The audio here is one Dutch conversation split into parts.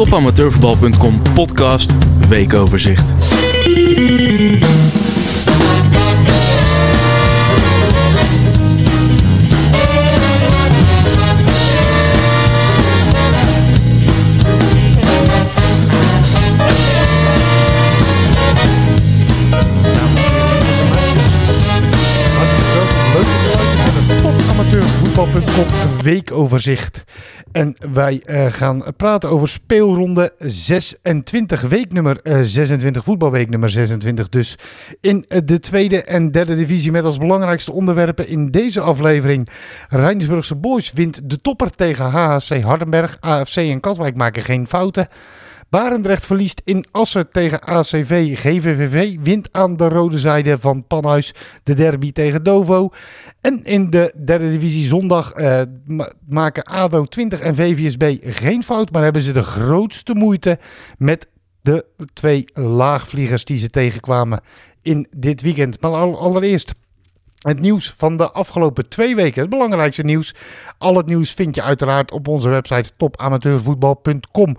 Topamateurvoetbal.com podcast weekoverzicht. Topamateurvoetbal.com weekoverzicht. En wij uh, gaan praten over speelronde 26, weeknummer uh, 26, voetbalweek nummer 26 dus. In uh, de tweede en derde divisie met als belangrijkste onderwerpen in deze aflevering. Rijnsburgse Boys wint de topper tegen HHC Hardenberg. AFC en Katwijk maken geen fouten. Barendrecht verliest in Assen tegen ACV. GVVV wint aan de rode zijde van Panhuis de derby tegen Dovo. En in de derde divisie zondag uh, maken ADO 20 en VVSB geen fout, maar hebben ze de grootste moeite met de twee laagvliegers die ze tegenkwamen in dit weekend. Maar allereerst het nieuws van de afgelopen twee weken. Het belangrijkste nieuws. Al het nieuws vind je uiteraard op onze website topamateurvoetbal.com.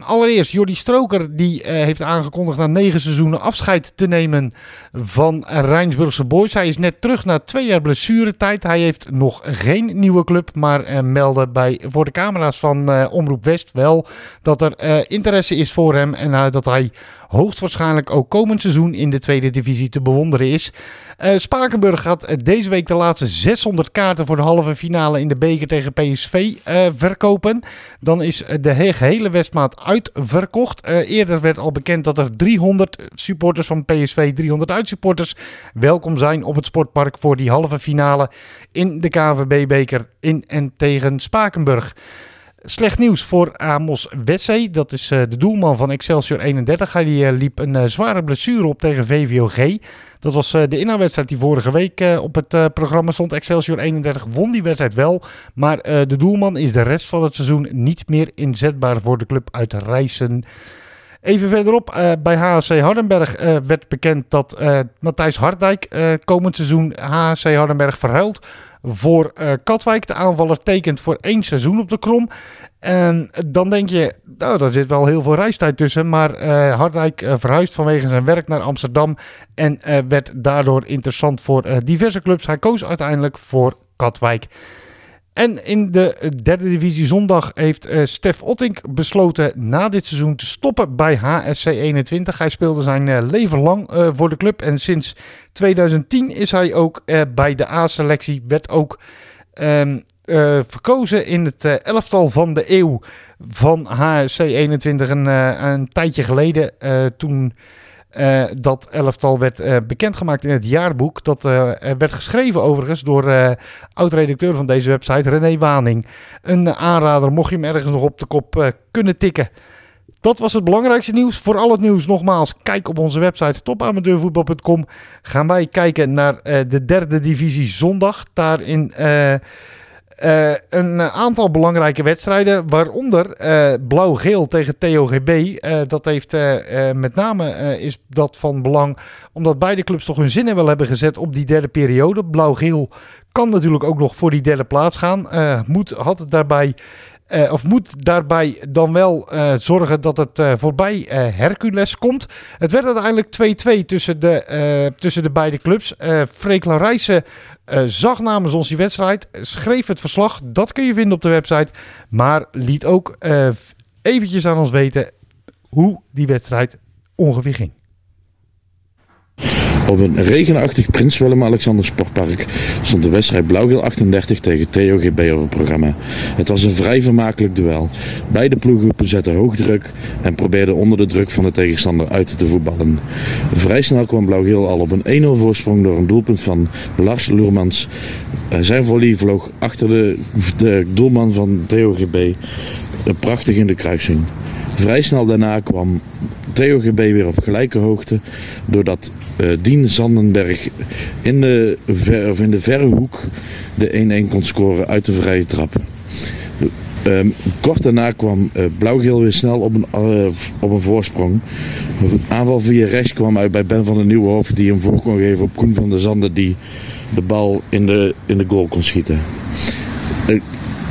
Allereerst, Jordi Stroker die uh, heeft aangekondigd na negen seizoenen afscheid te nemen van Rijnsburgse Boys. Hij is net terug na twee jaar blessuretijd. Hij heeft nog geen nieuwe club, maar uh, meldde bij, voor de camera's van uh, Omroep West wel dat er interesse is voor hem en dat hij hoogstwaarschijnlijk ook komend seizoen in de tweede divisie te bewonderen is. Uh, Gaat deze week de laatste 600 kaarten voor de halve finale in de beker tegen PSV uh, verkopen. Dan is de gehele Westmaat uitverkocht. Eerder werd al bekend dat er 300 supporters van PSV, 300 uitsupporters, welkom zijn op het sportpark voor die halve finale in de KVB-beker in en tegen Spakenburg. Slecht nieuws voor Amos Wessé. Dat is uh, de doelman van Excelsior 31. Hij uh, liep een uh, zware blessure op tegen VVOG. Dat was de inhaalwedstrijd die vorige week op het programma stond. Excelsior 31 won die wedstrijd wel. Maar de doelman is de rest van het seizoen niet meer inzetbaar voor de club uit Rijssen. Even verderop, uh, bij HSC Hardenberg uh, werd bekend dat uh, Matthijs Hardijk komend seizoen HSC Hardenberg verhuilt voor Katwijk. De aanvaller tekent voor één seizoen op de krom. En dan denk je, nou, daar zit wel heel veel reistijd tussen. Maar Hardijk verhuist vanwege zijn werk naar Amsterdam en werd daardoor interessant voor diverse clubs. Hij koos uiteindelijk voor Katwijk. En in de derde divisie zondag heeft uh, Stef Ottink besloten na dit seizoen te stoppen bij HSC 21. Hij speelde zijn uh, leven lang uh, voor de club en sinds 2010 is hij ook bij de A-selectie. Werd ook um, verkozen in het elftal van de eeuw van HSC 21 een, een tijdje geleden. toen uh, dat elftal werd uh, bekendgemaakt in het jaarboek. Dat uh, werd geschreven overigens door oud-redacteur van deze website, René Waning. Een aanrader, mocht je hem ergens nog op de kop kunnen tikken. Dat was het belangrijkste nieuws. Voor al het nieuws nogmaals, kijk op onze website topamateurvoetbal.com. Gaan wij kijken naar de derde divisie zondag. Daarin... Uh, een aantal belangrijke wedstrijden, waaronder uh, Blauw-Geel tegen TOGB. Uh, dat heeft met name is dat van belang, omdat beide clubs toch hun zinnen wel hebben gezet op die derde periode. Blauw-Geel kan natuurlijk ook nog voor die derde plaats gaan. moet, had het daarbij uh, of moet daarbij dan wel uh, zorgen dat het uh, voorbij Hercules komt. Het werd uiteindelijk 2-2 tussen, de, tussen de beide clubs. Freek Larijssen zag namens ons die wedstrijd, schreef het verslag. Dat kun je vinden op de website. Maar liet ook eventjes aan ons weten hoe die wedstrijd ongeveer ging. Op een regenachtig Prins Willem-Alexander Sportpark stond de wedstrijd Blauwgeel 38 tegen Theo GB op het programma. Het was een vrij vermakelijk duel. Beide ploeggroepen zetten hoog druk en probeerden onder de druk van de tegenstander uit te voetballen. Vrij snel kwam Blauwgeel al op een 1-0 voorsprong door een doelpunt van Lars Loermans. Zijn volley vloog achter de, de doelman van Theo GB prachtig in de kruising. Vrij snel daarna kwam Theo GB weer op gelijke hoogte. Doordat uh, Dien Zandenberg in de, ver, of in de verre hoek de 1-1 kon scoren uit de vrije trap. Um, kort daarna kwam uh, Blauwgeel weer snel op een, uh, op een voorsprong. Een aanval via rechts kwam uit bij Ben van der Nieuwhof die hem voor kon geven op Koen van der Zanden die de bal in de, in de goal kon schieten.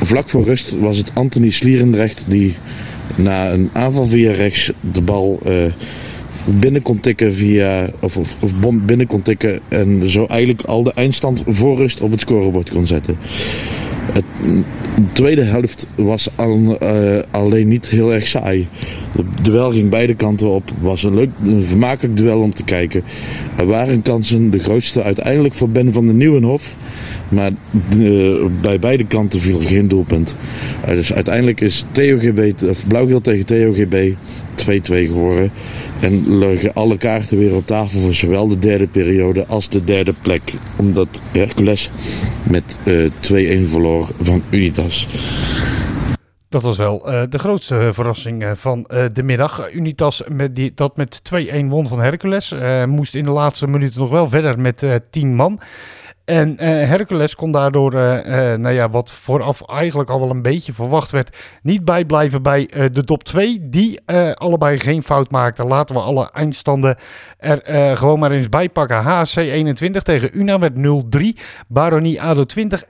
Vlak voor rust was het Anthony Slierendrecht die na een aanval via rechts de bal binnen kon tikken via, of, of, of binnen kon tikken en zo eigenlijk al de eindstand voor rust op het scorebord kon zetten. Het, de tweede helft was al, uh, alleen niet heel erg saai. De duel ging beide kanten op. Het was een leuk, een vermakelijk duel om te kijken. Er waren kansen, de grootste uiteindelijk voor Ben van den Nieuwenhof. Maar bij beide kanten viel er geen doelpunt. Dus uiteindelijk is TOGB, of Blauwgeel tegen TOGB 2-2 geworden. En liggen alle kaarten weer op tafel voor zowel de derde periode als de derde plek. Omdat Hercules met uh, 2-1 verloor van Unitas. Dat was wel uh, de grootste verrassing uh, van uh, de middag. Unitas met die, dat met 2-1 won van Hercules. moest in de laatste minuten nog wel verder met 10 man. En uh, Hercules kon daardoor, uh, uh, nou ja, wat vooraf eigenlijk al wel een beetje verwacht werd, niet bijblijven bij de top 2. Die allebei geen fout maakten. Laten we alle eindstanden er gewoon maar eens bij pakken. HC 21 tegen Una met 0-3. Baronie ADO 20 1-2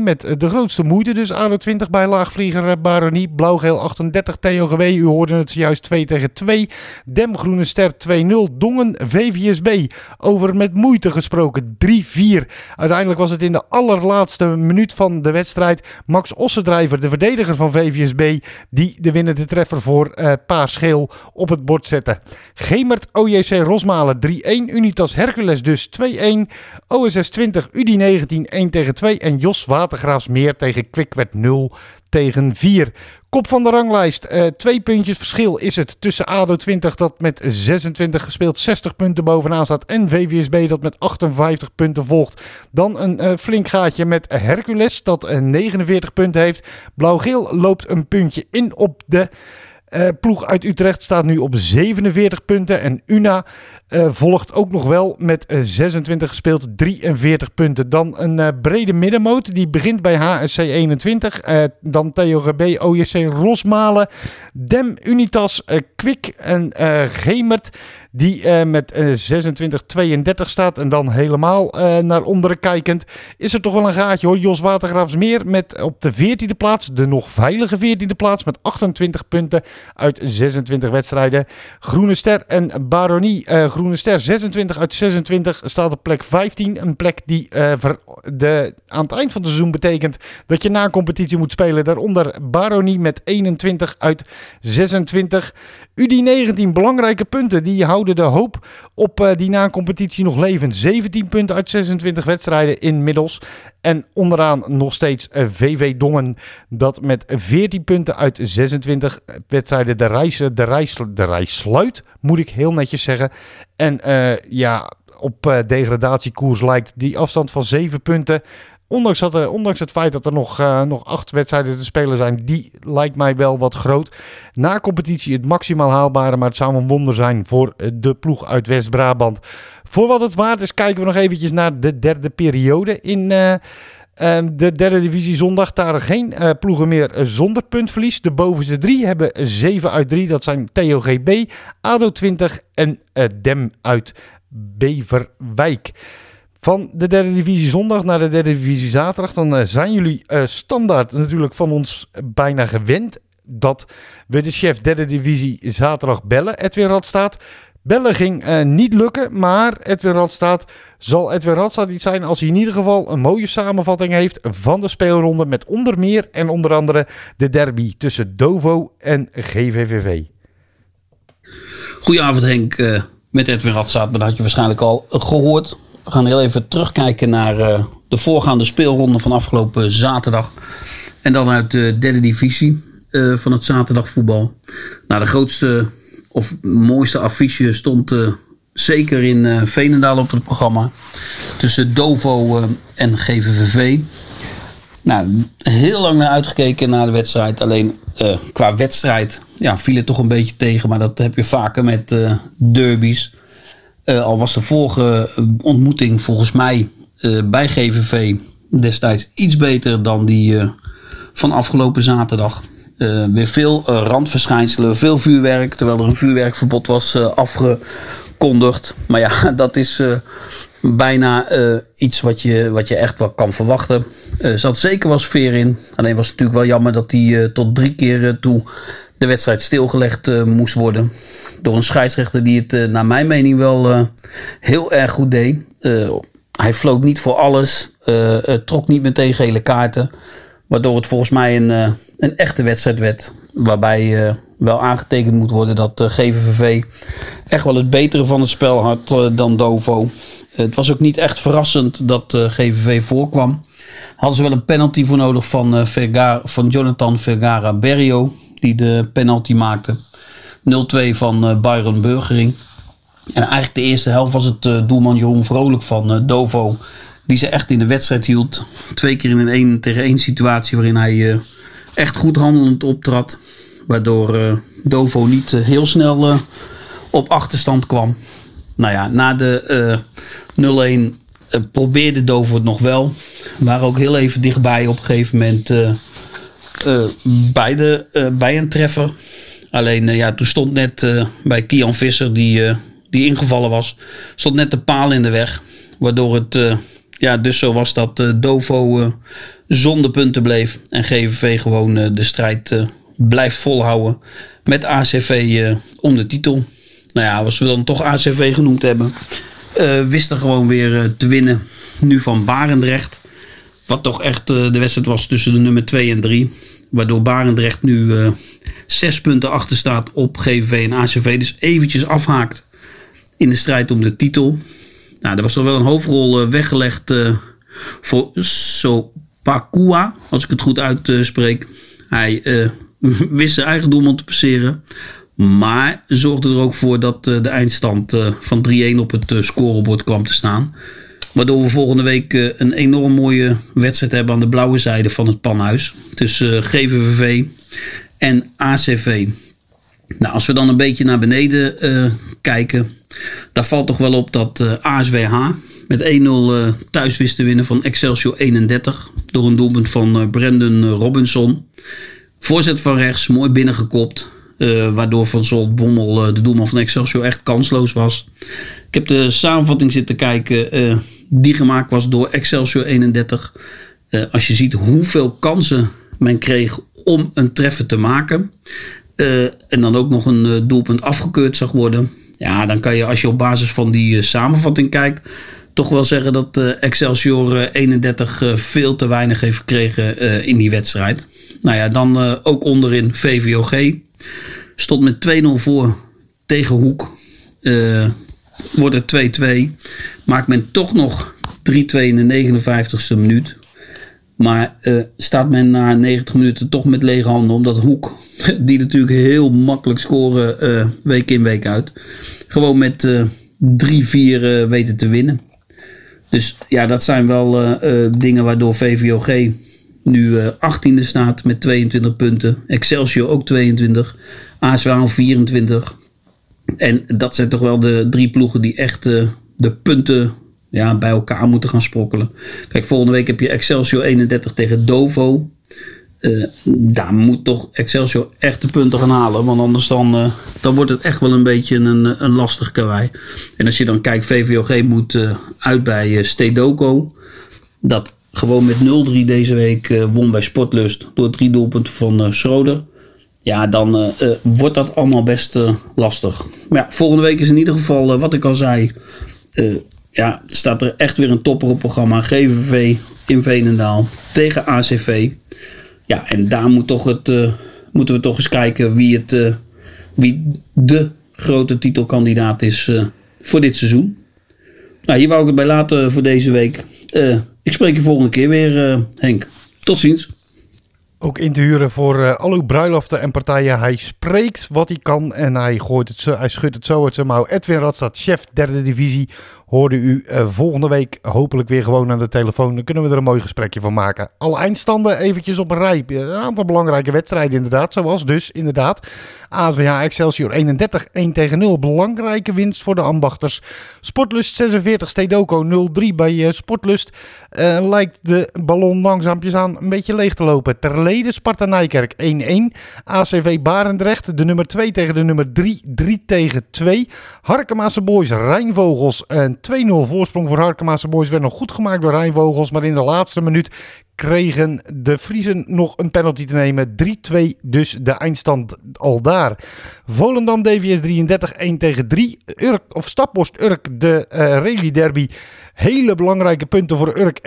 met de grootste moeite. Dus ADO 20 bij laagvlieger Baronie. Blauwgeel 38 TOGW. U hoorde het zojuist 2 tegen 2. Dem Groene Ster 2-0. Dongen VVSB. Over met moeite gesproken 3-4. Uiteindelijk was het in de allerlaatste minuut van de wedstrijd Max Ossendrijver, de verdediger van VVSB, die de winnende treffer voor uh, Paarscheel op het bord zette. Gemert OJC Rosmalen 3-1, Unitas Hercules dus 2-1, OSS 20 UDI 19 1 tegen 2 en Jos Watergraafsmeer tegen werd 0 tegen 4. Kop van de ranglijst. Uh, twee puntjes verschil is het tussen ADO 20 dat met 26 gespeeld 60 punten bovenaan staat. En VWSB dat met 58 punten volgt. Dan een uh, flink gaatje met Hercules dat uh, 49 punten heeft. Blauw-geel loopt een puntje in op de... Uh, ploeg uit Utrecht staat nu op 47 punten. En Una uh, volgt ook nog wel met uh, 26 gespeeld, 43 punten. Dan een brede middenmoot. Die begint bij HSC 21. dan TOGB, OJC Rosmalen. Dem, Unitas, Kwik en Gemert. Die uh, met uh, 26-32 staat. En dan helemaal uh, naar onderen kijkend. Is er toch wel een gaatje hoor. Jos Watergraafsmeer met op de 14e plaats. De nog veilige 14e plaats. Met 28 punten uit 26 wedstrijden. Groene Ster en Baronie. Groene Ster 26 uit 26 staat op plek 15. Een plek die de, aan het eind van het seizoen betekent dat je na competitie moet spelen. Daaronder Baronie met 21 uit 26. UDI 19 belangrijke punten. Die houden de hoop op uh, die na competitie nog leven. 17 punten uit 26 wedstrijden inmiddels. En onderaan nog steeds uh, eh, VV Dongen. Dat met 14 punten uit 26 wedstrijden de reis, de reis, de reis sluit. Moet ik heel netjes zeggen. En ja, op degradatiekoers lijkt die afstand van 7 punten Ondanks, er, ondanks het feit dat er nog, uh, nog acht wedstrijden te spelen zijn, die lijkt mij wel wat groot. Na competitie het maximaal haalbare, maar het zou een wonder zijn voor de ploeg uit West-Brabant. Voor wat het waard is, kijken we nog eventjes naar de derde periode in... Uh, de derde divisie zondag, daar geen ploegen meer zonder puntverlies. De bovenste drie hebben 7 uit 3. Dat zijn TOGB, ADO 20 en Dem uit Beverwijk. Van de derde divisie zondag naar de derde divisie zaterdag. Dan uh, zijn jullie uh, standaard natuurlijk van ons bijna gewend dat we de chef derde divisie zaterdag bellen. Edwin Radstaat. Bellen ging niet lukken, maar Edwin Radstaat zal Edwin Radstaat iets zijn als hij in ieder geval een mooie samenvatting heeft van de speelronde. Met onder meer en onder andere de derby tussen Dovo en GVVV. Goedenavond Henk, met Edwin Radstaat. Dat had je waarschijnlijk al gehoord. We gaan heel even terugkijken naar uh, de voorgaande speelronde van afgelopen zaterdag. En dan uit de derde divisie uh, van het zaterdagvoetbal. Nou, de grootste of mooiste affiche stond uh, zeker in Veenendaal op het programma. Tussen Dovo en GVVV. Nou, heel lang naar uitgekeken naar de wedstrijd. Alleen qua wedstrijd ja, viel het toch een beetje tegen. Maar dat heb je vaker met derbies. Uh, al was de vorige ontmoeting volgens mij uh, bij GVV destijds iets beter dan die uh, van afgelopen zaterdag. weer veel randverschijnselen, veel vuurwerk, terwijl er een vuurwerkverbod was afgekondigd. Maar ja, dat is bijna iets wat je, wat je echt wel kan verwachten. Er zat zeker wel sfeer in. Alleen was het natuurlijk wel jammer dat hij tot drie keer toe de wedstrijd stilgelegd moest worden. Door een scheidsrechter die het naar mijn mening wel heel erg goed deed. hij floot niet voor alles. trok niet meteen gele kaarten. Waardoor het volgens mij een, een echte wedstrijd werd. Waarbij wel aangetekend moet worden dat GVVV echt wel het betere van het spel had dan Dovo. Het was ook niet echt verrassend dat GVV voorkwam. Hadden ze wel een penalty voor nodig van, uh, van Jonathan Vergara Berrio. Die de penalty maakte. 0-2 van uh, Byron Burgering. En eigenlijk de eerste helft was het uh, doelman Jeroen Vrolijk van Dovo. Die ze echt in de wedstrijd hield. Twee keer in een 1 tegen 1 situatie waarin hij echt goed handelend optrad. Waardoor Dovo niet heel snel op achterstand kwam. Nou ja, na de 0-1 uh, probeerde Dover het nog wel. We waren ook heel even dichtbij op een gegeven moment uh, bij, de, bij een treffer. Alleen ja, toen stond net bij Kian Visser, die, die ingevallen was, stond net de paal in de weg. Waardoor het ja, dus zo was dat Dovo zonder punten bleef. En GVV gewoon de strijd blijft volhouden met ACV om de titel. Nou ja, als we dan toch ACV genoemd hebben, wisten gewoon weer te winnen. Nu van Barendrecht. Wat toch echt de wedstrijd was tussen de nummer 2 en 3. Waardoor Barendrecht nu zes punten achter staat op GVV en ACV. Dus eventjes afhaakt in de strijd om de titel. Nou, er was toch wel een hoofdrol weggelegd voor Sopakua. Als ik het goed uitspreek. Hij wist zijn eigen doelman te passeren. Maar zorgde er ook voor dat eh, de eindstand eh, van 3-1 op het eh, scorebord kwam te staan. Waardoor we volgende week een enorm mooie wedstrijd hebben aan de blauwe zijde van het Panhuis. Tussen GVVV en ACV. Nou, als we dan een beetje naar beneden kijken. Daar valt toch wel op dat ASWH met 1-0 thuis wist te winnen van Excelsior 31. Door een doelpunt van Brandon Robinson. Voorzet van rechts, mooi binnengekopt. Uh, waardoor Van Zolt Bommel, uh, de doelman van Excelsior, echt kansloos was. Ik heb de samenvatting zitten kijken. Uh, die gemaakt was door Excelsior 31. als je ziet hoeveel kansen men kreeg om een treffer te maken. en dan ook nog een doelpunt afgekeurd zag worden. Ja, dan kan je als je op basis van die samenvatting kijkt. Toch wel zeggen dat Excelsior 31 veel te weinig heeft gekregen in die wedstrijd. Nou ja, dan ook onderin VVOG. Stond met 2-0 voor tegen Hoek. Uh, wordt het 2-2. Maakt men toch nog 3-2 in de 59ste minuut. Maar uh, staat men na 90 minuten toch met lege handen. Omdat Hoek, die natuurlijk heel makkelijk scoren week in week uit. Gewoon met 3-4 weten te winnen. Dus ja, dat zijn wel dingen waardoor VVOG nu 18e eh, staat met 22 punten. Excelsior ook 22. ASWA 24. En dat zijn toch wel de drie ploegen die echt uh, de punten ja, bij elkaar moeten gaan sprokkelen. Kijk, volgende week heb je Excelsior 31 tegen Dovo. Uh, daar moet toch Excelsior echt de punten gaan halen. Want anders dan, dan wordt het echt wel een beetje een, een lastig karwei. En als je dan kijkt, VVOG moet uit bij Stedoco. Dat gewoon met 0-3 deze week uh, won bij Sportlust door drie doelpunten van uh, Schroeder. Ja, dan uh, wordt dat allemaal best lastig. Maar ja, volgende week is in ieder geval, wat ik al zei, ja, staat er echt weer een topper op programma. GVV in Veenendaal tegen ACV. Ja, en daar moet toch het, moeten we toch eens kijken wie, het, wie de grote titelkandidaat is voor dit seizoen. Nou, hier wou ik het bij laten voor deze week. Ik spreek je volgende keer weer, uh, Henk. Tot ziens. Ook in te huren voor uh, al uw bruiloften en partijen. Hij spreekt wat hij kan en hij, gooit het zo, hij schudt het zo uit zijn mouw. Edwin Radstad, chef derde divisie, hoorde u uh, volgende week hopelijk weer gewoon aan de telefoon. Dan kunnen we er een mooi gesprekje van maken. Alle eindstanden eventjes op een rij. Een aantal belangrijke wedstrijden inderdaad. Zoals dus inderdaad ASWH Excelsior 31, 1 tegen 0. Belangrijke winst voor de ambachters. Sportlust 46, Stedoco 0-3 bij uh, Sportlust. Lijkt de ballon langzaampjes aan een beetje leeg te lopen. Terlede Sparta Nijkerk 1-1. ACV Barendrecht, de nummer 2 tegen de nummer 3, 3 tegen 2. Harkemaase Boys Rijnvogels en 2-0 voorsprong voor Harkema's Boys werd nog goed gemaakt door Rijnvogels. Maar in de laatste minuut kregen de Friesen nog een penalty te nemen. 3-2 dus de eindstand al daar. Volendam DVS 33 1 tegen 3. Urk, of Staphorst Urk de uh, rally derby. Hele belangrijke punten voor Urk.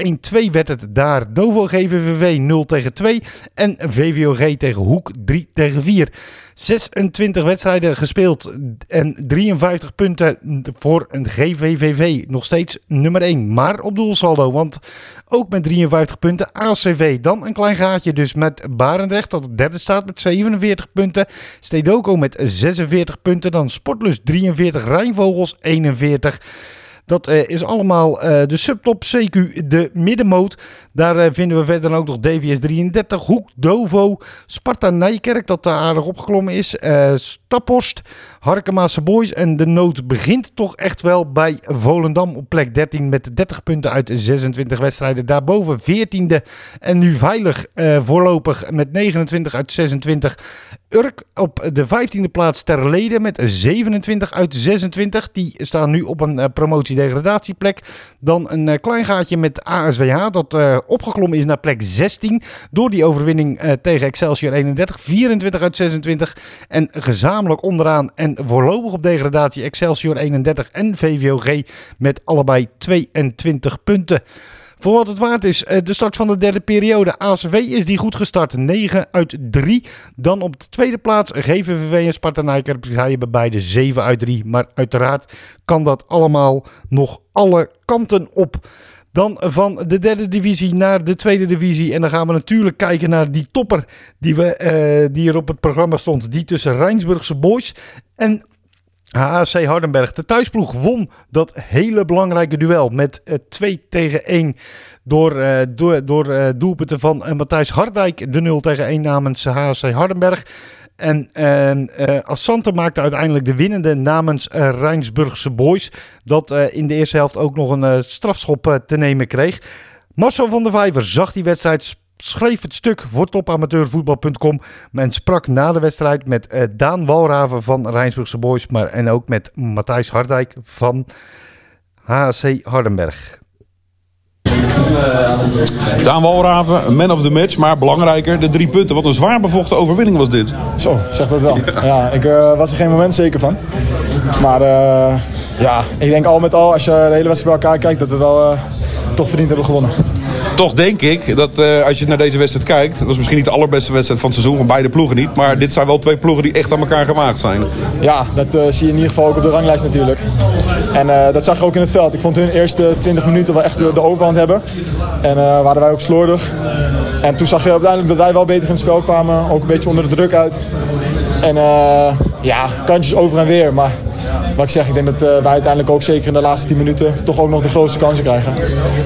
1-2 werd het daar. Dovo GVVV 0 tegen 2. En VVOG tegen Hoek 3 tegen 4. 26 wedstrijden gespeeld en 53 punten voor een GVVV. Nog steeds nummer 1, maar op doelsaldo. Want ook met 53 punten ACV. Dan een klein gaatje dus met Barendrecht dat het derde staat met 47 punten. Stedoko met 46 punten. Dan Sportlus 43, Rijnvogels 41. Dat uh, is allemaal uh, de subtop, CQ de middenmoot. Daar uh, vinden we verder ook nog DVS 33, Hoek, Dovo, Sparta Nijkerk, dat daar aardig opgeklommen is. Staphorst, Harkemaase Boys. En de nood begint toch echt wel bij Volendam op plek 13 met 30 punten uit 26 wedstrijden. Daarboven 14e en nu veilig voorlopig met 29 uit 26. Urk op de 15e plaats ter leden met 27 uit 26. Die staan nu op een promotie-degradatieplek. Dan een klein gaatje met ASWH dat opgeklommen is naar plek 16 door die overwinning tegen Excelsior 31. 24 uit 26 en gezamenlijk onderaan en voorlopig op degradatie Excelsior 31 en VVOG met allebei 22 punten. Voor wat het waard is, de start van de derde periode. ACV is die goed gestart. 9 uit 3. Dan op de tweede plaats GVVV en Sparta Nijkerk. Zij hebben beide 7 uit 3. Maar uiteraard kan dat allemaal nog alle kanten op. Dan van de derde divisie naar de tweede divisie. En dan gaan we natuurlijk kijken naar die topper die, we, uh, die er op het programma stond. Die tussen Rijnsburgse Boys en HAC Hardenberg. De thuisploeg won dat hele belangrijke duel met uh, 2 tegen 1 door, uh, door, door uh, doelpunten van Matthijs Hardijk. De 0 tegen 1 namens HAC Hardenberg. En uh, Assante maakte uiteindelijk de winnende namens uh, Rijnsburgse Boys. Dat uh, in de eerste helft ook nog een strafschop te nemen kreeg. Marcel van der Vijver zag die wedstrijd, schreef het stuk voor topamateurvoetbal.com. Men sprak na de wedstrijd met Daan Walraven van Rijnsburgse Boys. Maar, en ook met Matthijs Hardijk van HC Hardenberg. Daan Walraven, man of the match, maar belangrijker, de drie punten. Wat een zwaar bevochten overwinning was dit. Zo, zeg dat wel. Ja, ik uh, was er geen moment zeker van. Maar uh, ja, ik denk al met al, als je de hele wedstrijd bij elkaar kijkt, dat we wel uh, toch verdiend hebben gewonnen. Toch denk ik dat uh, als je naar deze wedstrijd kijkt, dat is misschien niet de allerbeste wedstrijd van het seizoen, van beide ploegen niet, maar dit zijn wel twee ploegen die echt aan elkaar gewaagd zijn. Ja, dat uh, zie je in ieder geval ook op de ranglijst natuurlijk. En uh, dat zag je ook in het veld. Ik vond hun eerste 20 minuten wel echt de, de overhand hebben. En waren wij ook slordig. En toen zag je uiteindelijk dat wij wel beter in het spel kwamen, ook een beetje onder de druk uit. En ja, kantjes over en weer, maar wat ik zeg, ik denk dat uh, wij uiteindelijk ook zeker in de laatste 10 minuten toch ook nog de grootste kansen krijgen.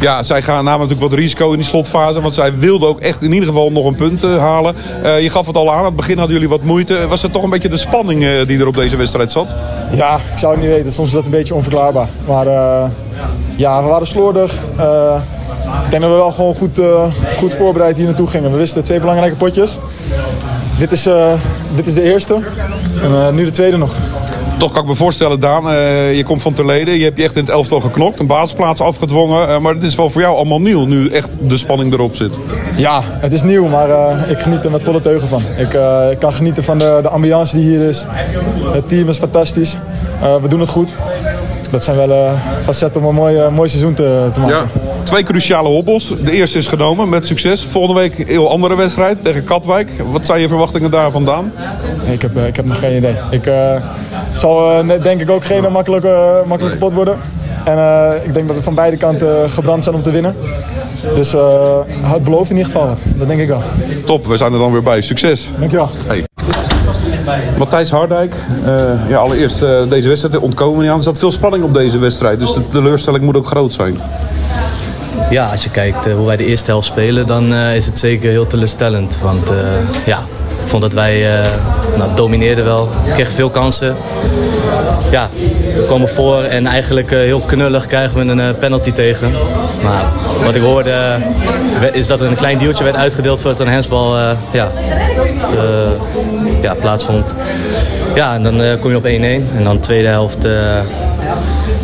Ja, zij gaan namelijk natuurlijk wat risico in die slotfase. Want zij wilden ook echt in ieder geval nog een punt uh, halen. Uh, je gaf het al aan, aan het begin hadden jullie wat moeite. Was het toch een beetje de spanning die er op deze wedstrijd zat? Ja, ik zou het niet weten. Soms is dat een beetje onverklaarbaar. Maar ja, we waren slordig. ik denk dat we wel gewoon goed, goed voorbereid hier naartoe gingen. We wisten twee belangrijke potjes. Dit is, dit is de eerste. En nu de tweede nog. Toch kan ik me voorstellen, Daan, uh, je komt van Terleden. Je hebt je echt in het elftal geknokt, een basisplaats afgedwongen. Uh, maar het is wel voor jou allemaal nieuw, nu echt de spanning erop zit. Ja, het is nieuw, maar uh, ik geniet er met volle teugen van. Ik, ik kan genieten van de, de ambiance die hier is. Het team is fantastisch. we doen het goed. Dat zijn wel uh, facetten om een mooi, mooi seizoen te, te maken. Ja, twee cruciale hobbels. De eerste is genomen met succes. Volgende week een heel andere wedstrijd tegen Katwijk. Wat zijn je verwachtingen daar vandaan? Ik heb, ik heb nog geen idee. Ik, het zal denk ik ook geen makkelijk, makkelijk kapot worden. En uh, ik denk dat we van beide kanten gebrand zijn om te winnen. Dus uh, het belooft in ieder geval wat. Dat denk ik wel. Top, we zijn er dan weer bij. Succes. Dankjewel. Hey. Matthijs Hardijk, uh, ja, allereerst uh, deze wedstrijd ontkomen aan. Er zat veel spanning op deze wedstrijd, dus de teleurstelling moet ook groot zijn. Ja, als je kijkt uh, hoe wij de eerste helft spelen, dan is het zeker heel teleurstellend. Want ja, ik vond dat wij nou, domineerden wel, kregen veel kansen. Ja, we komen voor en eigenlijk heel knullig krijgen we een penalty tegen. Maar wat ik hoorde is dat er een klein deeltje werd uitgedeeld voordat een hensbal ja, ja, plaatsvond. Ja, en dan uh, kom je op 1-1. En dan de tweede helft uh,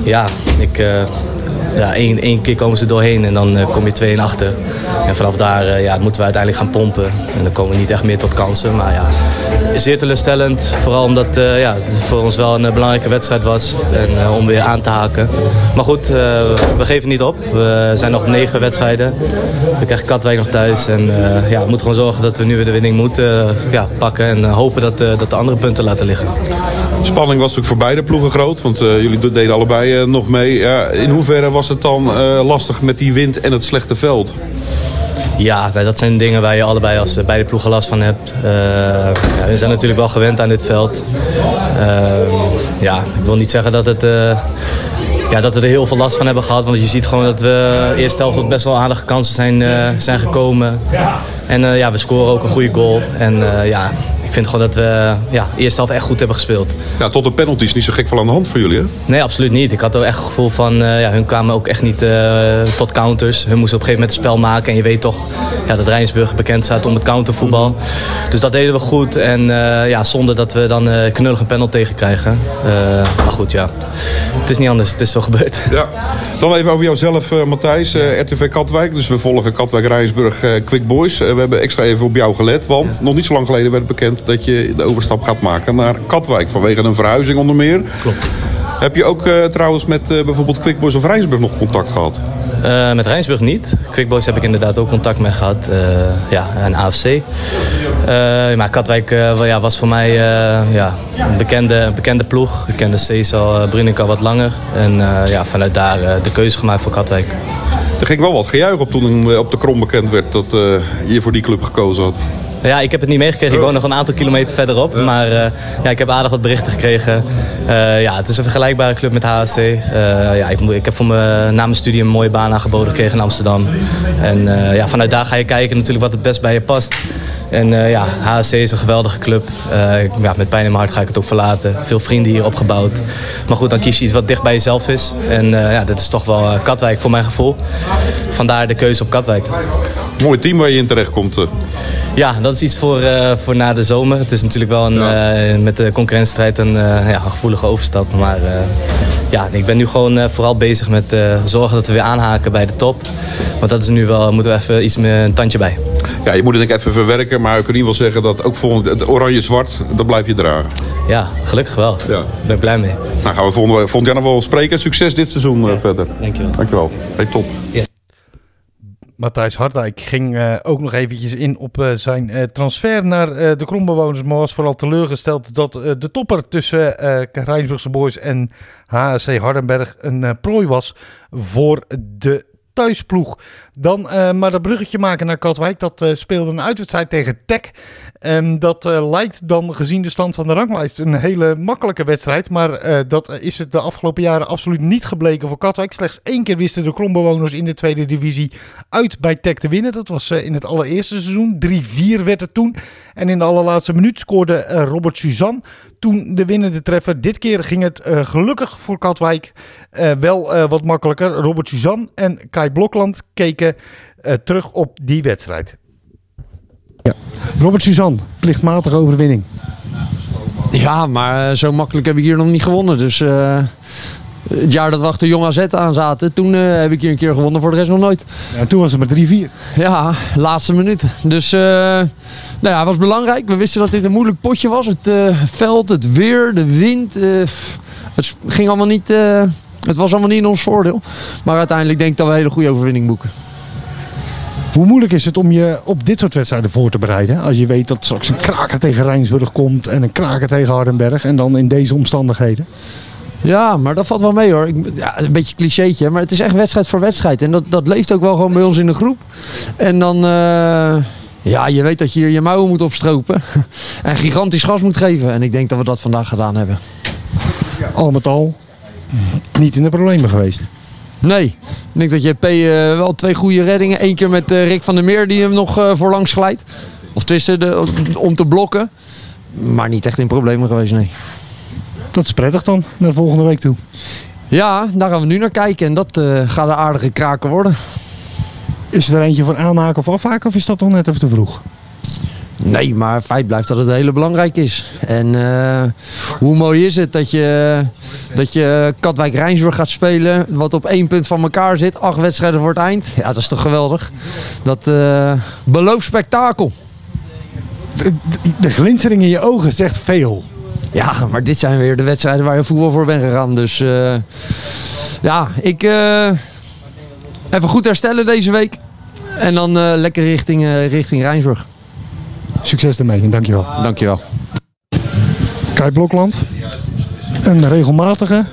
ja, ik, uh, ja één, één keer komen ze doorheen en dan uh, kom je 2 en achter. En vanaf daar uh, ja, moeten we uiteindelijk gaan pompen. En dan komen we niet echt meer tot kansen. Maar ja, zeer teleurstellend. Vooral omdat ja, het voor ons wel een belangrijke wedstrijd was. En om weer aan te haken. Maar goed, we geven niet op. We zijn nog negen wedstrijden. We krijgen Katwijk nog thuis. En ja, we moeten gewoon zorgen dat we nu weer de winning moeten ja, pakken. En hopen dat, dat de andere punten laten liggen. Spanning was natuurlijk voor beide ploegen groot. Want jullie deden allebei nog mee. Ja, in hoeverre was het dan lastig met die wind en het slechte veld? Ja, dat zijn dingen waar je allebei als beide ploegen last van hebt. Uh, ja, we zijn natuurlijk wel gewend aan dit veld. Ja, ik wil niet zeggen dat, het, ja, dat we er heel veel last van hebben gehad. Want je ziet gewoon dat we eerste helft op best wel aardige kansen zijn, zijn gekomen. En ja, we scoren ook een goede goal. En ja, vind gewoon dat we ja, de eerste helft echt goed hebben gespeeld. Ja, tot de penalties niet zo gek van aan de hand voor jullie, hè? Nee, absoluut niet. Ik had ook echt het gevoel van, uh, ja, hun kwamen ook echt niet uh, tot counters. Hun moesten op een gegeven moment het spel maken. En je weet toch ja, dat Rijnsburg bekend staat om het countervoetbal. Dus dat deden we goed. En uh, ja, zonder dat we dan knullig een panel tegen krijgen. maar goed, ja. Het is niet anders. Het is zo gebeurd. Ja. Dan even over jouzelf, Matthijs. RTV Katwijk. Dus we volgen Katwijk, Rijnsburg, Quick Boys. we hebben extra even op jou gelet. Want nog niet zo lang geleden werd bekend dat je de overstap gaat maken naar Katwijk. Vanwege een verhuizing onder meer. Klopt. Heb je ook uh, trouwens met uh, bijvoorbeeld Quickboys of Rijnsburg nog contact gehad? Uh, met Rijnsburg niet. Quickboys heb ik inderdaad ook contact mee gehad. ja, en AFC. maar Katwijk ja, was voor mij ja, een bekende, bekende ploeg. Ik kende Cesar Brunik al wat langer. En ja, vanuit daar de keuze gemaakt voor Katwijk. Er ging wel wat gejuich op toen op de krom bekend werd dat je voor die club gekozen had. Ja, ik heb het niet meegekregen. Ik woon nog een aantal kilometer verderop. Maar uh, ja, ik heb aardig wat berichten gekregen. Uh, ja, het is een vergelijkbare club met HSC. Eh, ja, ik, ik, heb voor me, na mijn studie een mooie baan aangeboden gekregen in Amsterdam. En ja, vanuit daar ga je kijken natuurlijk wat het best bij je past. En ja, HSC is een geweldige club. ja, met pijn in mijn hart ga ik het ook verlaten. Veel vrienden hier opgebouwd. Maar goed, dan kies je iets wat dicht bij jezelf is. En ja, dat is toch wel Katwijk voor mijn gevoel. Vandaar de keuze op Katwijk. Mooi team waar je in terecht komt. Ja, dat is iets voor, voor na de zomer. Het is natuurlijk wel een, ja. met de concurrentiestrijd een, ja, een gevoelige overstap. Maar ja, ik ben nu gewoon vooral bezig met zorgen dat we weer aanhaken bij de top. Want dat is nu wel, moeten we even iets meer een tandje bij. Ja, je moet het denk ik even verwerken. Maar ik kan in ieder geval zeggen dat ook volgend, het oranje-zwart, dat blijf je dragen. Ja, gelukkig wel. Ja. Daar ben ik blij mee. Nou gaan we volgend, volgend jaar nog wel spreken. Succes dit seizoen ja. verder. Dankjewel. Dankjewel. Hey, top. Yes. Matthijs Hardijk ging uh, ook nog eventjes in op uh, zijn uh, transfer naar de Krombewoners. Maar was vooral teleurgesteld dat de topper tussen Rijnsburgse Boys en HSC Hardenberg een prooi was voor de thuisploeg. Dan maar dat bruggetje maken naar Katwijk. Dat speelde een uitwedstrijd tegen Tech. Um, dat uh, lijkt dan gezien de stand van de ranglijst een hele makkelijke wedstrijd. Maar uh, dat is het de afgelopen jaren absoluut niet gebleken voor Katwijk. Slechts één keer wisten de krombewoners in de tweede divisie uit bij Tech te winnen. Dat was uh, in het allereerste seizoen. 3-4 werd het toen. En in de allerlaatste minuut scoorde Robert Suzanne toen de winnende treffer. Dit keer ging het gelukkig voor Katwijk wel wat makkelijker. Robert Suzanne en Kai Blokland keken terug op die wedstrijd. Ja. Robert Suzanne, plichtmatige overwinning. Ja, maar eh, zo makkelijk heb ik hier nog niet gewonnen. Dus uh, het jaar dat we achter Jong AZ aan zaten, toen uh, heb ik hier een keer gewonnen, voor de rest nog nooit. Ja, toen was het met 3-4. Ja, laatste minuut. Dus uh, nou ja, het was belangrijk. We wisten dat dit een moeilijk potje was. Het veld, het weer, de wind. het ging allemaal niet... het was allemaal niet in ons voordeel. Maar uiteindelijk denk ik dat we een hele goede overwinning boeken. Hoe moeilijk is het om je op dit soort wedstrijden voor te bereiden? Als je weet dat straks een kraker tegen Rijnsburg komt en een kraker tegen Hardenberg. En dan in deze omstandigheden. Ja, maar dat valt wel mee hoor. Ik, ja, een beetje clichétje, maar het is echt wedstrijd voor wedstrijd. En dat, dat leeft ook wel gewoon bij ons in de groep. En dan, uh, ja, je weet dat je hier je mouwen moet opstropen. en gigantisch gas moet geven. En ik denk dat we dat vandaag gedaan hebben. Al met al, niet in de problemen geweest. Nee. Ik denk dat je P uh, wel twee goede reddingen. Eén keer met uh, Rick van der Meer die hem nog uh, voorlangs glijdt. Of tussen de, om te blokken. Maar niet echt in problemen geweest, nee. Dat is prettig dan, naar de volgende week toe. Ja, daar gaan we nu naar kijken. En dat gaat een aardige kraken worden. Is er eentje voor aanhaken of afhaken of is dat nog net even te vroeg? Nee, maar feit blijft dat het hele belangrijk is. En hoe mooi is het dat je Dat je Katwijk-Rijnsburg gaat spelen, wat op één punt van elkaar zit. Acht wedstrijden voor het eind. Ja, dat is toch geweldig. Dat uh, belooft spektakel. De, glinstering in je ogen zegt veel. Ja, maar dit zijn weer de wedstrijden waar je voetbal voor bent gegaan. Dus uh, ja, ik even goed herstellen deze week. En dan lekker richting, richting Rijnsburg. Succes ermee en dankjewel. Dankjewel. Kai Blokland. Een regelmatige,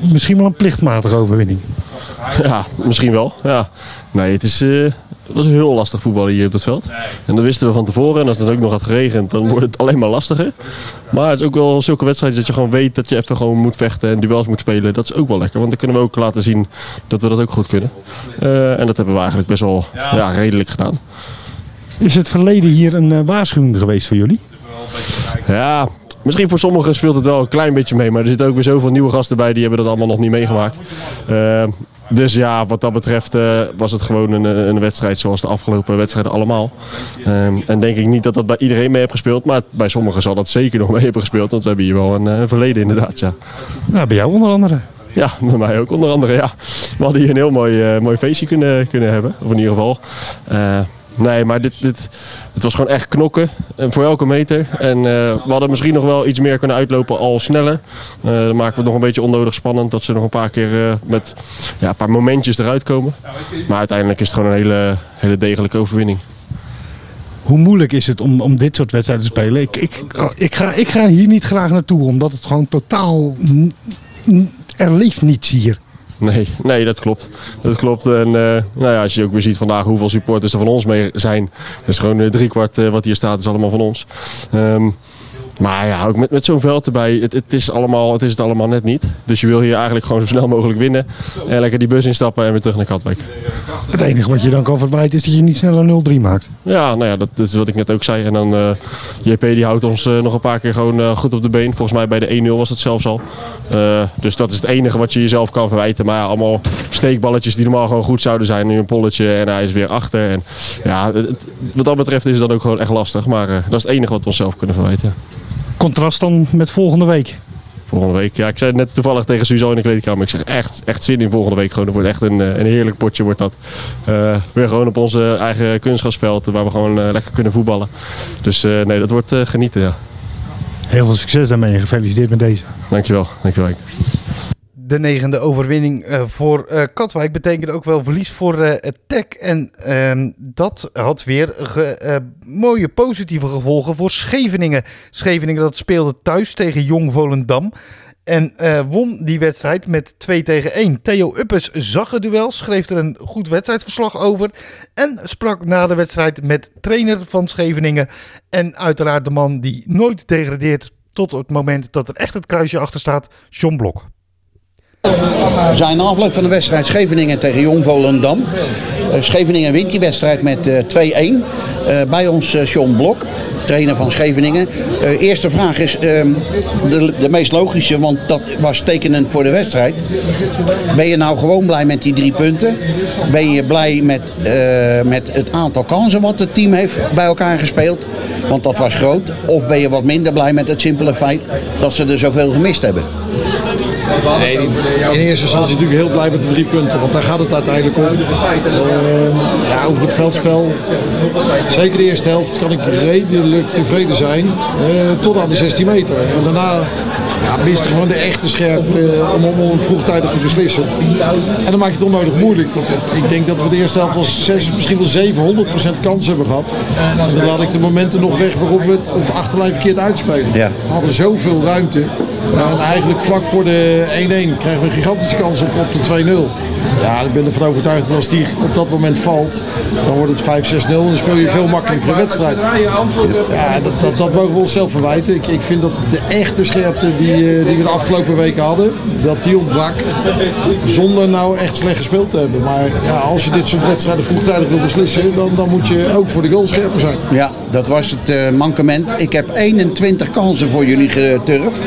misschien wel een plichtmatige overwinning. Ja, misschien wel. Ja. Nee, het is, uh, het was heel lastig voetballen hier op het veld. En dat wisten we van tevoren. En als het ook nog had geregend, dan wordt het alleen maar lastiger. Maar het is ook wel zulke wedstrijden dat je gewoon weet dat je even gewoon moet vechten en duels moet spelen. Dat is ook wel lekker, want dan kunnen we ook laten zien dat we dat ook goed kunnen. Uh, en dat hebben we eigenlijk best wel ja, redelijk gedaan. Is het verleden hier een uh, waarschuwing geweest voor jullie? Ja, Misschien voor sommigen speelt het wel een klein beetje mee. Maar er zitten ook weer zoveel nieuwe gasten bij. Die hebben dat allemaal nog niet meegemaakt. Uh, dus ja, wat dat betreft uh, was het gewoon een, een, wedstrijd zoals de afgelopen wedstrijden allemaal. En denk ik niet dat dat bij iedereen mee heeft gespeeld. Maar bij sommigen zal dat zeker nog mee hebben gespeeld. Want we hebben hier wel een, een verleden inderdaad. Ja. Nou, bij jou onder andere. Ja, bij mij ook onder andere. Ja. We hadden hier een heel mooi, mooi feestje kunnen, kunnen hebben. Of in ieder geval. Nee, maar dit, dit, het was gewoon echt knokken en voor elke meter. En uh, we hadden misschien nog wel iets meer kunnen uitlopen al sneller. Uh, dan maken we het nog een beetje onnodig spannend dat ze nog een paar keer met ja, een paar momentjes eruit komen. Maar uiteindelijk is het gewoon een hele, hele degelijke overwinning. Hoe moeilijk is het om, om dit soort wedstrijden te spelen? Ik, ik, ik, ga, ik ga hier niet graag naartoe, omdat het gewoon totaal... Er leeft niets hier. Nee, nee, dat klopt. Dat klopt. En uh, nou ja, als je ook weer ziet vandaag hoeveel supporters er van ons mee zijn. Dat is gewoon uh, driekwart uh, wat hier staat, is allemaal van ons. Um, maar ja, ook met, met zo'n veld erbij, het, het, is allemaal, het is het allemaal net niet. Dus je wil hier eigenlijk gewoon zo snel mogelijk winnen. En lekker die bus instappen en weer terug naar Katwijk. Het enige wat je dan kan verwijten is dat je niet sneller 0-3 maakt. Ja, nou ja, dat, dat, is wat ik net ook zei. En dan uh, JP die houdt ons uh, nog een paar keer gewoon uh, goed op de been. Volgens mij bij de 1-0 was het zelfs al. dus dat is het enige wat je jezelf kan verwijten. Maar ja, allemaal steekballetjes die normaal gewoon goed zouden zijn. Nu een polletje en hij is weer achter. En ja, het, wat dat betreft is het dan ook gewoon echt lastig. Maar dat is het enige wat we onszelf kunnen verwijten contrast dan met volgende week? Volgende week, ja, ik zei net toevallig tegen Suzanne in de kleedkamer. Ik zeg echt, echt zin in volgende week. Gewoon, dat wordt echt een, een heerlijk potje. Wordt dat. Uh, weer gewoon op onze eigen kunstgrasveld waar we gewoon uh, lekker kunnen voetballen. Dus uh, nee, dat wordt genieten. Ja. Heel veel succes daarmee en gefeliciteerd met deze. Dankjewel. Dankjewel de negende overwinning uh, voor uh, Katwijk betekent ook wel verlies voor uh, Tech. En ehm, dat had weer mooie positieve gevolgen voor Scheveningen. Scheveningen dat speelde thuis tegen Jong Volendam. En won die wedstrijd met 2 tegen 1. Theo Uppes zag het duel, schreef er een goed wedstrijdverslag over. En sprak na de wedstrijd met trainer van Scheveningen. En uiteraard de man die nooit degradeert tot het moment dat er echt het kruisje achter staat, John Blok. We zijn na afloop van de wedstrijd Scheveningen tegen Jong Volendam. Uh, Scheveningen wint die wedstrijd met uh, 2-1. Uh, bij ons John Blok, trainer van Scheveningen. eerste vraag is ehm, de, de, meest logische, want dat was tekenend voor de wedstrijd. Ben je nou gewoon blij met die drie punten? Ben je blij met, met het aantal kansen wat het team heeft bij elkaar gespeeld? Want dat was groot. Of ben je wat minder blij met het simpele feit dat ze er zoveel gemist hebben? Nee, in eerste instantie natuurlijk heel blij met de drie punten, want daar gaat het uiteindelijk om. Uh, ja, over het veldspel, zeker de eerste helft, kan ik redelijk tevreden zijn, uh, tot aan de 16 meter. En daarna ja, miste gewoon de echte scherpte om, om vroegtijdig te beslissen. En dan maak je het onnodig moeilijk, want ik denk dat we de eerste helft wel 6, misschien wel 700% kans hebben gehad. En dan laat ik de momenten nog weg waarop we het, het achterlijn verkeerd uitspelen. Ja. We hadden zoveel ruimte. En eigenlijk vlak voor de 1-1 krijgen we een gigantische kans op, op de 2-0. Ja, ik ben ervan overtuigd dat als die op dat moment valt, dan wordt het 5-6-0 en dan speel je veel makkelijker een wedstrijd. Ja, dat, dat, dat mogen we onszelf verwijten. Ik, ik vind dat de echte scherpte die, die we de afgelopen weken hadden, dat die ontbrak zonder nou echt slecht gespeeld te hebben. Maar ja, als je dit soort wedstrijden vroegtijdig wil beslissen, dan, dan moet je ook voor de goal scherper zijn. Ja, dat was het uh, mankement. Ik heb 21 kansen voor jullie geturfd.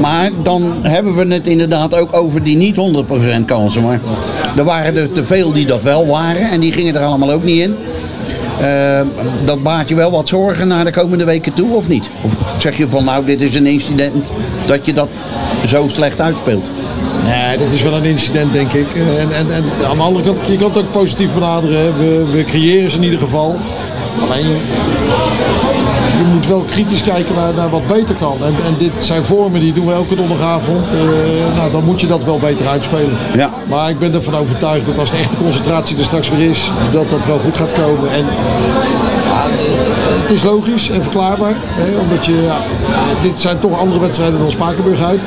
Maar dan hebben we het inderdaad ook over die niet 100% kansen. Maar er waren er te veel die dat wel waren en die gingen er allemaal ook niet in. Eh, dat baart je wel wat zorgen naar de komende weken toe, of niet? Of zeg je van nou, dit is een incident dat je dat zo slecht uitspeelt? Nee, dat is wel een incident, denk ik. Eh, En, en, en aan de andere kant, je kan het ook positief benaderen. We, we creëren ze in ieder geval. Alleen, moet wel kritisch kijken naar, naar wat beter kan. En, en dit zijn vormen die doen we elke donderdagavond. Eh, nou, dan moet je dat wel beter uitspelen. Ja. Maar ik ben ervan overtuigd dat als de echte concentratie er straks weer is, dat dat wel goed gaat komen. En eh, het is logisch en verklaarbaar. Hè, omdat je, ja, eh, dit zijn toch andere wedstrijden dan Spakenburg uit.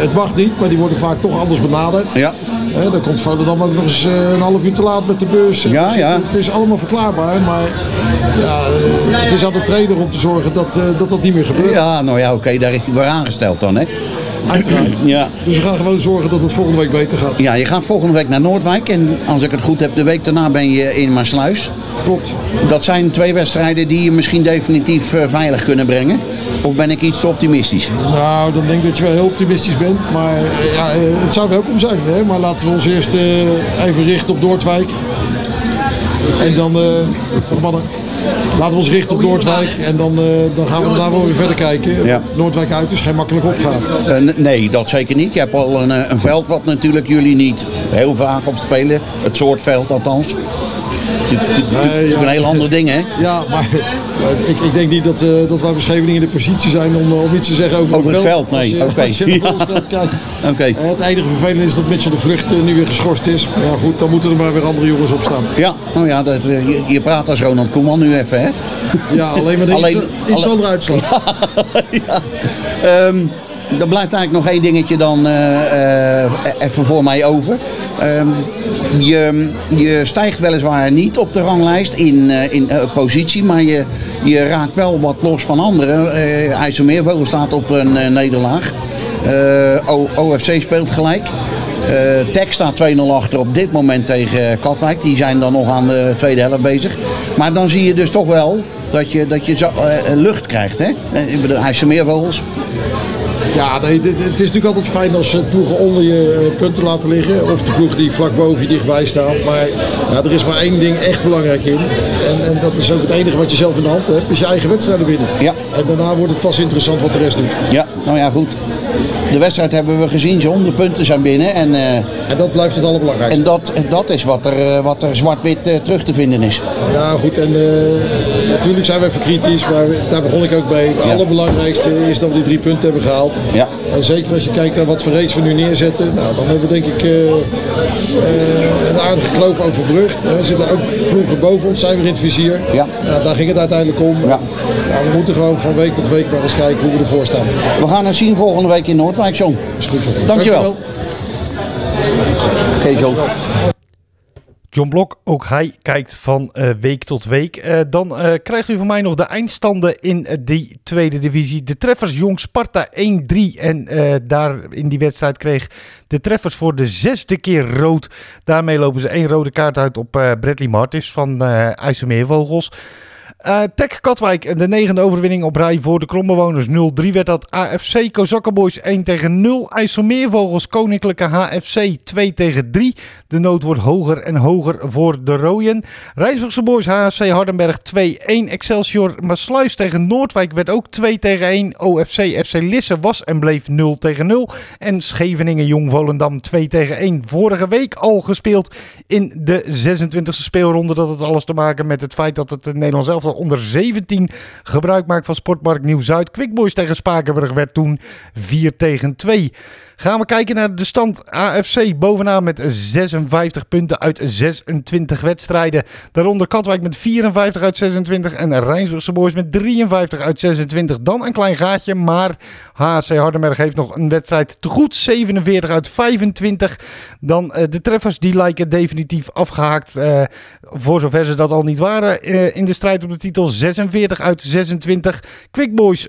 Het mag niet, maar die worden vaak toch anders benaderd. Ja. Hè, dan komt Volendam ook nog eens eh, een half uur te laat met de bus. Ja, Dus ja. Het, het is allemaal verklaarbaar, maar ja, het is aan de trainer om te zorgen dat eh, dat, dat niet meer gebeurt. Ja, nou ja, oké, daar is hij voor aangesteld dan, hè? Uiteraard. Ja. Dus we gaan gewoon zorgen dat het volgende week beter gaat. Ja, je gaat volgende week naar Noordwijk en als ik het goed heb, de week daarna ben je in Maasluis. Klopt. Dat zijn twee wedstrijden die je misschien definitief eh, veilig kunnen brengen. Of ben ik iets te optimistisch? Nou, dan denk ik dat je wel heel optimistisch bent. Maar eh, ja, eh, het zou welkom zijn. Hè? Maar laten we ons eerst eh, even richten op Noordwijk. En dan, eh, mannen, laten we ons richten op Noordwijk. En dan, eh, dan gaan we daarna wel weer verder kijken. Ja. Want Noordwijk uit is geen makkelijke opgave. Eh, nee, dat zeker niet. Je hebt al een, eh, een veld wat natuurlijk jullie niet heel vaak op spelen. Het soort veld althans. Het is natuurlijk een heel ander ding, hè? Ja, maar eh, ik, ik denk niet dat, eh dat wij beschrijving in de positie zijn om, eh, om iets te zeggen over, Over het veld, nee. Oké. Het enige vervelende is dat Mitchell de Vlucht nu weer geschorst is. Maar ja, goed, dan moeten er maar weer andere jongens op staan. Ja, nou ja, dat, je, je praat als Ronald Koeman nu even, hè? Ja, alleen maar Alleen- iets, iets andere uitslag. ja. Ehm, er blijft eigenlijk nog één dingetje dan eh, eh, even voor mij over. Ehm, je, je stijgt weliswaar niet op de ranglijst in, eh, in positie, maar je, je raakt wel wat los van anderen. Eh IJsselmeervogel staat op een nederlaag. OFC speelt gelijk. Eh Tech staat 2-0 achter op dit moment tegen Katwijk. Die zijn dan nog aan de tweede helft bezig. Maar dan zie je dus toch wel dat je, dat je zo, lucht krijgt. Hè? IJsselmeervogels. Ja, nee, het is natuurlijk altijd fijn als eh, ploegen onder je eh, punten laten liggen. Of de ploegen die vlak boven je dichtbij staan. Maar ja, er is maar één ding echt belangrijk in. En, en dat is ook het enige wat je zelf in de hand hebt. Is je eigen wedstrijden winnen. Ja. En daarna wordt het pas interessant wat de rest doet. Ja, nou ja, goed. De wedstrijd hebben we gezien. Zo'n de punten zijn binnen. En, eh, En dat blijft het allerbelangrijkste. en dat, dat is wat er, eh, wat er zwart-wit eh, terug te vinden is. Ja, goed. En eh, natuurlijk zijn we even kritisch, maar daar begon ik ook mee. Het Ja. allerbelangrijkste is dat we die drie punten hebben gehaald. Ja. En zeker als je kijkt naar wat voor reeks we nu neerzetten, nou, dan hebben we denk ik een aardige kloof overbrugd. Er zitten ook ploegen boven ons, zijn weer in het vizier. Ja. daar ging het uiteindelijk om. Ja. We moeten gewoon van week tot week maar eens kijken hoe we ervoor staan. We gaan het zien volgende week in Noordwijk, John. Is goed zo. Dankjewel. John. Blok, ook hij kijkt van eh, week tot week. Eh, dan eh, krijgt u van mij nog de eindstanden in die tweede divisie. De treffers Jong Sparta 1-3. En daar in die wedstrijd kreeg de treffers voor de zesde keer rood. Daarmee lopen ze één rode kaart uit op Bradley Martis van IJsselmeervogels. Eh Tech Katwijk, de negende overwinning op rij voor de Krombewoners. 0-3 werd dat AFC Kozakkenboys 1 tegen 0. IJsselmeervogels Koninklijke HFC 2 tegen 3. De nood wordt hoger en hoger voor de Rooien. Rijnsburgse Boys HFC Hardenberg 2-1. Excelsior Maasluis tegen Noordwijk werd ook 2 tegen 1. OFC FC Lisse was en bleef 0 tegen 0. En Scheveningen Jong Volendam 2 tegen 1. Vorige week al gespeeld in de 26e speelronde. Dat had alles te maken met het feit dat het Nederlands elftal onder 17 gebruik maakt van Sportpark Nieuw-Zuid. Quickboys tegen Spakenburg werd toen 4 tegen 2. Gaan we kijken naar de stand. AFC bovenaan met 56 punten uit 26 wedstrijden. Daaronder Katwijk met 54 uit 26 en Rijnsburgse Boys met 53 uit 26. Dan een klein gaatje, maar HC Hardenberg heeft nog een wedstrijd te goed. 47 uit 25. Dan eh, de treffers, die lijken definitief afgehaakt. eh, voor zover ze dat al niet waren eh, in de strijd op de titel. 46 uit 26. Quick Boys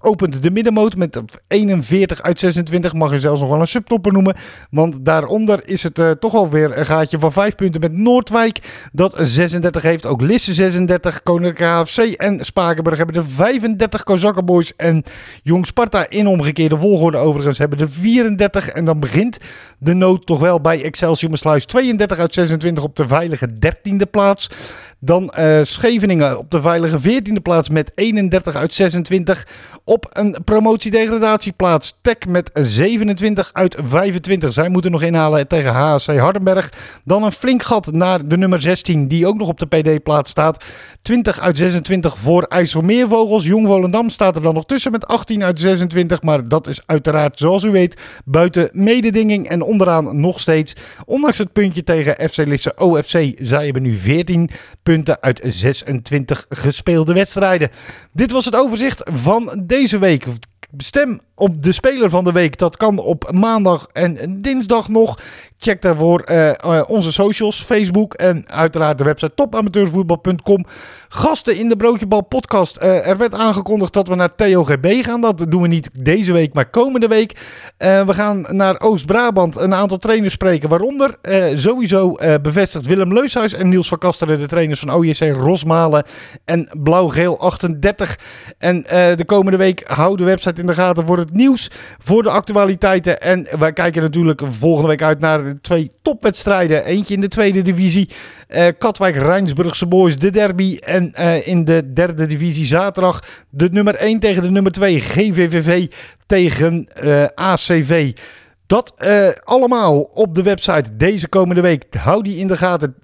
opent de middenmoot met 41 uit 26. Mag je zelfs nog wel een subtopper noemen. Want daaronder is het eh, toch alweer een gaatje van 5 punten met Noordwijk. Dat 36 heeft. Ook Lisse 36. Koninklijke HFC en Spakenburg hebben er 35. Kozakkenboys en Jong Sparta in omgekeerde volgorde overigens hebben er 34. En dan begint de nood toch wel bij Excelsior Maasluis. 32 uit 26 op de veilige 13e plaats. Dan uh, Scheveningen op de veilige 14e plaats met 31 uit 26. Op een promotiedegradatieplaats Tek met 27 uit 25. Zij moeten nog inhalen tegen HSC Hardenberg. Dan een flink gat naar de nummer 16 die ook nog op de PD-plaats staat. 20 uit 26 voor IJsselmeervogels. Jong Volendam staat er dan nog tussen met 18 uit 26. Maar dat is uiteraard, zoals u weet, buiten mededinging. En onderaan nog steeds, ondanks het puntje tegen FC Lisse OFC, zij hebben nu 14 punten uit 26 gespeelde wedstrijden. Dit was het overzicht van deze week. Stem op de speler van de week. Dat kan op maandag en dinsdag nog. Check daarvoor uh, onze socials, Facebook en uiteraard de website topamateurvoetbal.com. Gasten in de Broodjebal podcast. Uh, er werd aangekondigd dat we naar TOGB gaan. Dat doen we niet deze week, maar komende week. we gaan naar Oost-Brabant een aantal trainers spreken. Waaronder sowieso bevestigd Willem Leushuis en Niels van Kasteren, de trainers van OJC Rosmalen en Blauw-Geel 38. En de komende week hou de website in de gaten voor het nieuws, voor de actualiteiten. En wij kijken natuurlijk volgende week uit naar twee topwedstrijden. Eentje in de tweede divisie. Uh, Katwijk-Rijnsburgse Boys, de derby. En uh, in de derde divisie zaterdag de nummer 1 tegen de nummer 2. GVVV tegen uh, ACV. Dat uh, allemaal op de website deze komende week. Hou die in de gaten.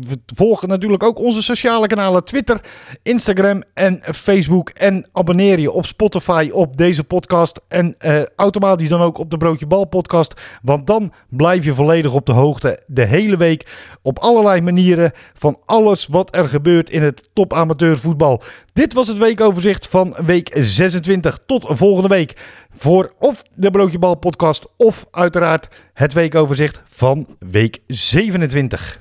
We volgen natuurlijk ook onze sociale kanalen Twitter, Instagram en Facebook. En abonneer je op Spotify op deze podcast. En uh, automatisch dan ook op de Broodje Bal podcast. Want dan blijf je volledig op de hoogte de hele week. Op allerlei manieren van alles wat er gebeurt in het top amateurvoetbal. Dit was het weekoverzicht van week 26. Tot volgende week voor of de Broodjebal podcast of uiteraard het weekoverzicht van week 27.